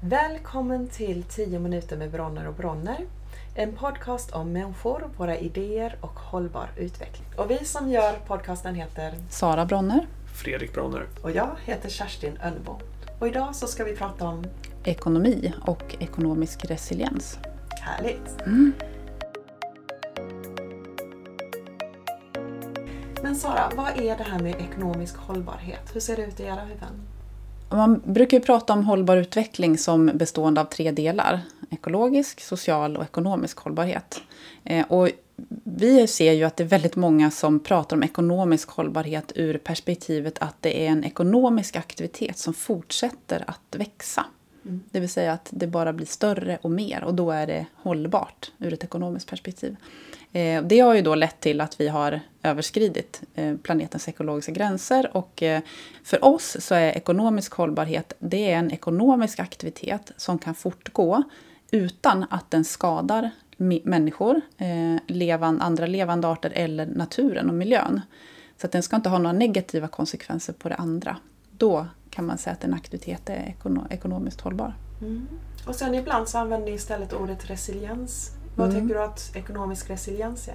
Välkommen till 10 minuter med Bronner och Bronner. En podcast om människor, våra idéer och hållbar utveckling. Och vi som gör podcasten heter Sara Bronner. Fredrik Bronner. och jag heter Kerstin Önnebo. Och idag så ska vi prata om Ekonomi och ekonomisk resiliens. härligt. Men Sara, vad är det här med ekonomisk hållbarhet? Hur ser det ut i era huvuden? Man brukar ju prata om hållbar utveckling som bestående av tre delar. Ekologisk, social och ekonomisk hållbarhet. Eh, Och vi ser ju att det är väldigt många som pratar om ekonomisk hållbarhet ur perspektivet att det är en ekonomisk aktivitet som fortsätter att växa. Det vill säga att det bara blir större och mer och då är det hållbart ur ett ekonomiskt perspektiv. Eh, Det har ju då lett till att vi har överskridit eh, planetens ekologiska gränser och eh, för oss så är ekonomisk hållbarhet det är en ekonomisk aktivitet som kan fortgå utan att den skadar människor, eh, levan, andra levande arter eller naturen och miljön. Så att den ska inte ha några negativa konsekvenser på det andra. Då kan man säga att en aktivitet är ekono- ekonomiskt hållbar. Mm. Och sen ibland så använder ni istället ordet resiliens. Vad tycker du att ekonomisk resiliens är?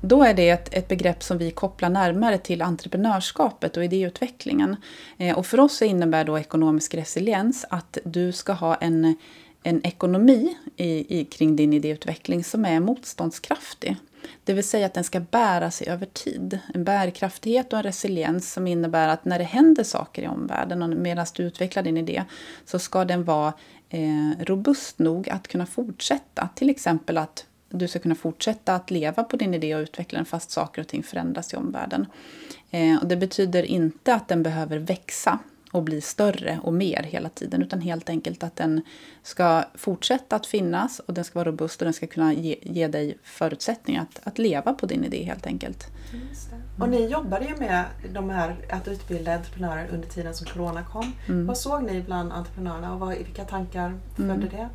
Då är det ett, ett begrepp som vi kopplar närmare till entreprenörskapet och idéutvecklingen. Eh, och för oss innebär då ekonomisk resiliens att du ska ha en, en ekonomi i, i, kring din idéutveckling som är motståndskraftig. Det vill säga att den ska bära sig över tid. En bärkraftighet och en resiliens som innebär att när det händer saker i omvärlden och medan du utvecklar din idé så ska den vara eh, robust nog att kunna fortsätta. Till exempel att du ska kunna fortsätta att leva på din idé och utveckla den fast saker och ting förändras i omvärlden. Eh, och det betyder inte att den behöver växa och bli större och mer hela tiden utan helt enkelt att den ska fortsätta att finnas och den ska vara robust och den ska kunna ge, ge dig förutsättningar att, att leva på din idé helt enkelt. Mm, och ni jobbade ju med de här, att utbilda entreprenörer under tiden som Corona kom. Vad såg ni bland entreprenörerna och vad, vilka tankar födde det?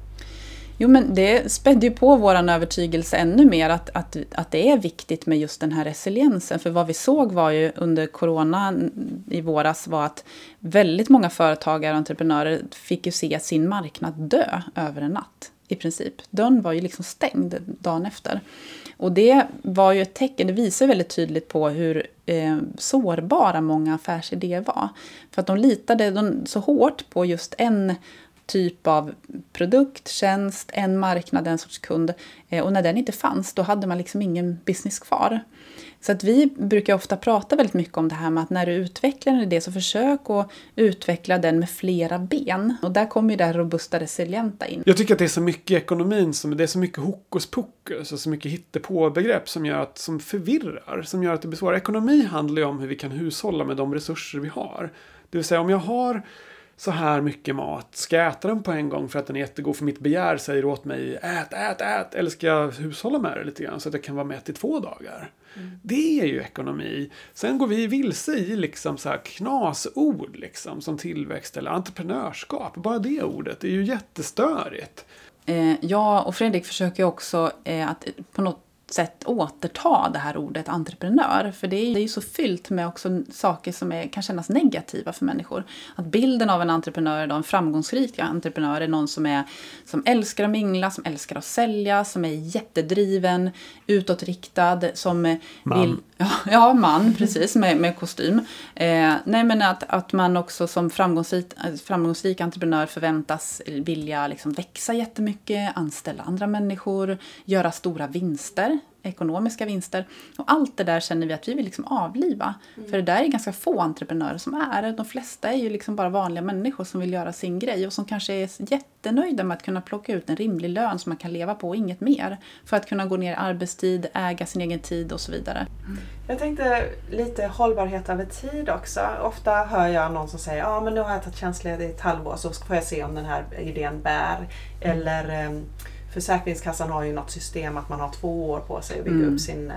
Jo, men det spädde ju på vår övertygelse ännu mer att, att, att det är viktigt med just den här resiliensen. För vad vi såg var ju under corona i våras var att väldigt många företagare och entreprenörer fick ju se sin marknad dö över en natt. I princip. Dörren var ju liksom stängd dagen efter. Och det var ju ett tecken, det visar väldigt tydligt på hur eh, sårbara många affärsidéer var. För att de litade de, så hårt på just en typ av produkt, tjänst, en marknad, en sorts kund. Eh, och när den inte fanns, då hade man liksom ingen business kvar. Så att vi brukar ofta prata väldigt mycket om det här med att när du utvecklar en idé så försök att utveckla den med flera ben. Och där kommer ju det här robusta resilienta in. Jag tycker att det är så mycket i ekonomin, som, det är så mycket hokus pokus och så mycket hittepå-begrepp som gör att, som förvirrar, som gör att det blir svårare. Ekonomi handlar ju om hur vi kan hushålla med de resurser vi har. Det vill säga om jag har så här mycket mat, ska jag äta den på en gång för att den är jättegod för mitt begär säger åt mig ät, ät, ät. Eller ska jag hushålla med det lite grann så att jag kan vara mätt i två dagar. Det är ju ekonomi. Sen går vi vilse i liksom så här knasord liksom som tillväxt eller entreprenörskap. Bara det ordet är ju jättestörigt. Eh, jag och Fredrik försöker också eh, att på något sätt återta det här ordet entreprenör. För det är, det är ju så fyllt med också saker som är, kan kännas negativa för människor. Att bilden av en entreprenör, då, en framgångsrik entreprenör, är någon som, är, som älskar att mingla, som älskar att sälja, som är jättedriven, utåtriktad, som Man. vill... Ja, ja man, precis, med, med kostym. Eh, nej, men att, att man också som framgångsrik, framgångsrik entreprenör förväntas vilja liksom växa jättemycket, anställa andra människor, göra stora vinster ekonomiska vinster. Och allt det där känner vi att vi vill liksom avliva. För det där är ganska få entreprenörer som är. De flesta är ju liksom bara vanliga människor som vill göra sin grej och som kanske är jättenöjda med att kunna plocka ut en rimlig lön som man kan leva på och inget mer. För att kunna gå ner i arbetstid, äga sin egen tid och så vidare. Jag tänkte lite hållbarhet över tid också. Ofta hör jag någon som säger ja ah, men nu har jag tagit tjänstledigt i ett halvår så får jag se om den här idén bär. Eller eh, Försäkringskassan har ju något system att man har två år på sig att bygga Mm. upp sin eh,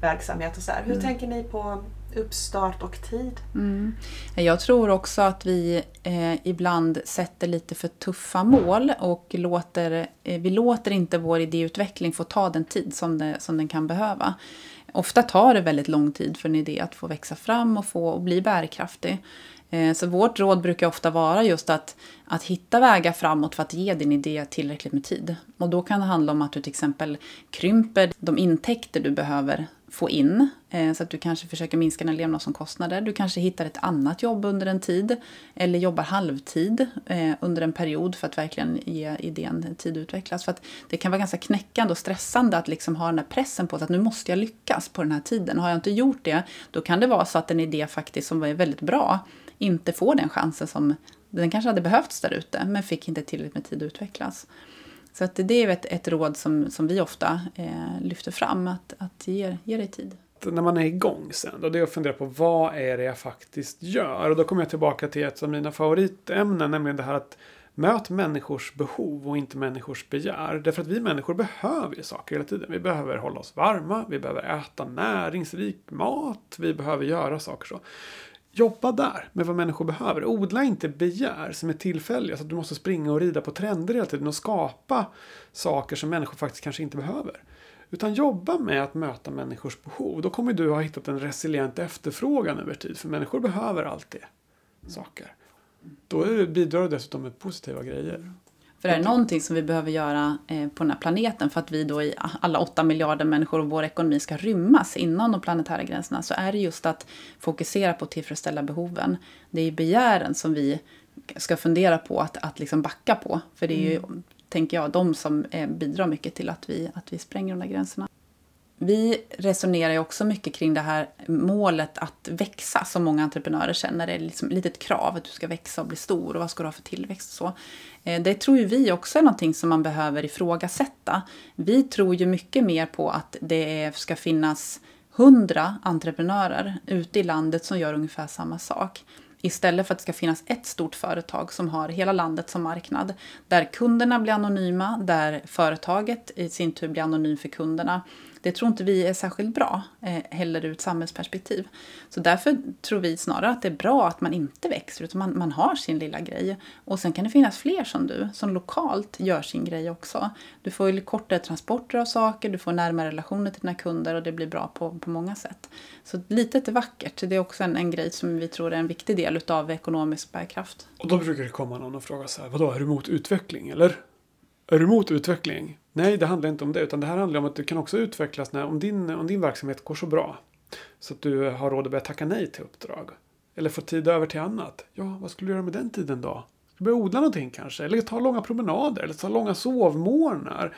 verksamhet. och så här. Hur tänker ni på uppstart och tid? Mm. Jag tror också att vi eh, ibland sätter lite för tuffa mål och låter, eh, vi låter inte vår idéutveckling få ta den tid som, det, som den kan behöva. Ofta tar det väldigt lång tid för en idé att få växa fram och få och bli bärkraftig. Eh, så vårt råd brukar ofta vara just att, att hitta vägar framåt för att ge din idé tillräckligt med tid. Och då kan det handla om att du till exempel krymper de intäkter du behöver få in. Eh, så att du kanske försöker minska dina levnadsomkostnader. Du kanske hittar ett annat jobb under en tid. Eller jobbar halvtid eh, under en period för att verkligen ge idén tid att utvecklas. För att det kan vara ganska knäckande och stressande att liksom ha den här pressen på sig att nu måste jag lyckas på den här tiden. Har jag inte gjort det, då kan det vara så att en idé faktiskt som är väldigt bra inte får den chansen som den kanske hade behövts där ute, men fick inte tillräckligt med tid att utvecklas. Så att det är ett, ett råd som, som vi ofta eh, lyfter fram, att, att ge, ge dig tid. När man är igång sen, då det är att fundera på vad är det jag faktiskt gör? Och då kommer jag tillbaka till ett av mina favoritämnen, nämligen det här att Möt människors behov och inte människors begär. Därför att vi människor behöver ju saker hela tiden. Vi behöver hålla oss varma, vi behöver äta näringsrik mat, vi behöver göra saker så. Jobba där med vad människor behöver. Odla inte begär som är tillfälliga så att du måste springa och rida på trender hela tiden och skapa saker som människor faktiskt kanske inte behöver. Utan jobba med att möta människors behov. Då kommer du ha hittat en resilient efterfrågan över tid. För människor behöver alltid saker. Då bidrar du dessutom med positiva grejer. För är det någonting som vi behöver göra eh, på den här planeten för att vi då i alla åtta miljarder människor och vår ekonomi ska rymmas inom de planetära gränserna så är det just att fokusera på att tillfredsställa behoven. Det är begären som vi ska fundera på att, att liksom backa på. För det är ju, mm. tänker jag, de som eh, bidrar mycket till att vi, att vi spränger de där gränserna. Vi resonerar ju också mycket kring det här målet att växa som många entreprenörer känner. Det är liksom ett litet krav att du ska växa och bli stor och vad ska du ha för tillväxt och så. Eh, det tror ju vi också är någonting som man behöver ifrågasätta. Vi tror ju mycket mer på att det ska finnas hundra entreprenörer ute i landet som gör ungefär samma sak. Istället för att det ska finnas ett stort företag som har hela landet som marknad. Där kunderna blir anonyma, där företaget i sin tur blir anonym för kunderna. Det tror inte vi är särskilt bra, eh, heller ur ett samhällsperspektiv. Så därför tror vi snarare att det är bra att man inte växer, utan man, man har sin lilla grej. Och sen kan det finnas fler som du, som lokalt gör sin grej också. Du får ju kortare transporter av saker, du får närmare relationer till dina kunder och det blir bra på, på många sätt. Så litet är vackert. Det är också en, en grej som vi tror är en viktig del utav ekonomisk bärkraft. Och då brukar det komma någon och fråga så här, vadå, är du emot utveckling eller? Är du emot utveckling? Nej, det handlar inte om det. Utan det här handlar om att du kan också utvecklas när, om, din, om din verksamhet går så bra. Så att du har råd att börja tacka nej till uppdrag. Eller få tid över till annat. Ja, vad skulle du göra med den tiden då? Du börja odla någonting kanske. Eller ta långa promenader. Eller ta långa sovmorgnar.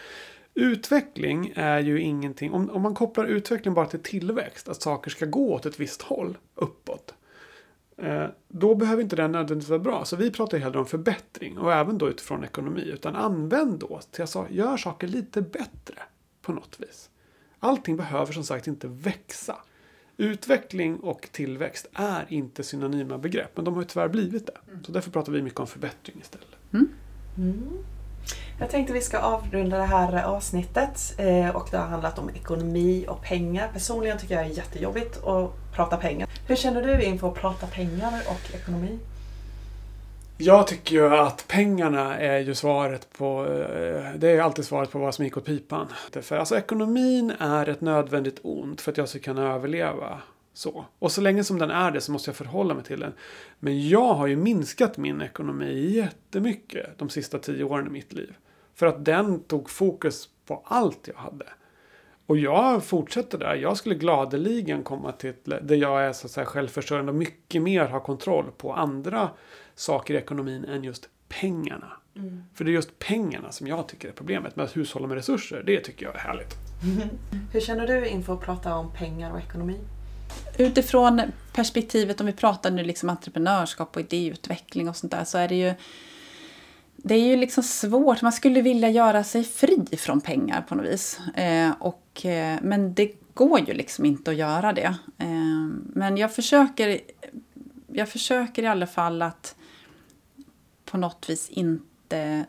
Utveckling är ju ingenting. Om, om man kopplar utveckling bara till tillväxt. Att saker ska gå åt ett visst håll. upp Eh, då behöver inte den nödvändigtvis vara bra. Så vi pratar hellre om förbättring och även då utifrån ekonomi. Utan använd då, till jag sa, gör saker lite bättre på något vis. Allting behöver som sagt inte växa. Utveckling och tillväxt är inte synonyma begrepp, men de har ju tyvärr blivit det. Så därför pratar vi mycket om förbättring istället. Mm. Mm. Jag tänkte vi ska avrunda det här avsnittet eh, och det har handlat om ekonomi och pengar. Personligen tycker jag det är jättejobbigt att prata pengar. Hur känner du inför att prata pengar och ekonomi? Jag tycker ju att pengarna är ju svaret på, eh, det är alltid svaret på vad som gick åt pipan. För alltså ekonomin är ett nödvändigt ont för att jag ska kunna överleva. Så. Och så länge som den är det så måste jag förhålla mig till den. Men jag har ju minskat min ekonomi jättemycket de sista tio åren i mitt liv. För att den tog fokus på allt jag hade. Och jag fortsätter där. Jag skulle gladeligen komma till där jag är så att säga självförsörjande och mycket mer har kontroll på andra saker i ekonomin än just pengarna. Mm. För det är just pengarna som jag tycker är problemet. med att hushålla med resurser, det tycker jag är härligt. Hur känner du inför att prata om pengar och ekonomi? Utifrån perspektivet, om vi pratar nu liksom entreprenörskap och idéutveckling och sånt där, så är det ju det är ju liksom svårt. Man skulle vilja göra sig fri från pengar på något vis. Eh, och, eh, men det går ju liksom inte att göra det. Eh, men jag försöker, jag försöker i alla fall att på något vis inte,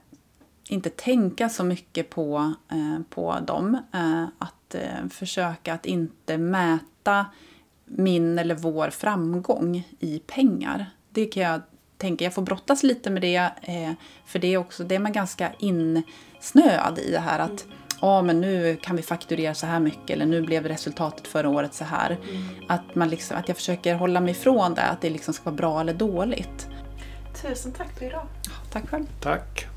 inte tänka så mycket på, eh, på dem. Eh, att eh, försöka att inte mäta min eller vår framgång i pengar. Det kan jag tänker jag får brottas lite med det. Eh, för det är också, det är man ganska insnöad i det här att ja men nu kan vi fakturera så här mycket eller nu blev resultatet förra året så här. Att, man liksom, att jag försöker hålla mig ifrån det, att det liksom ska vara bra eller dåligt. Tusen tack för idag. Tack själv. Tack.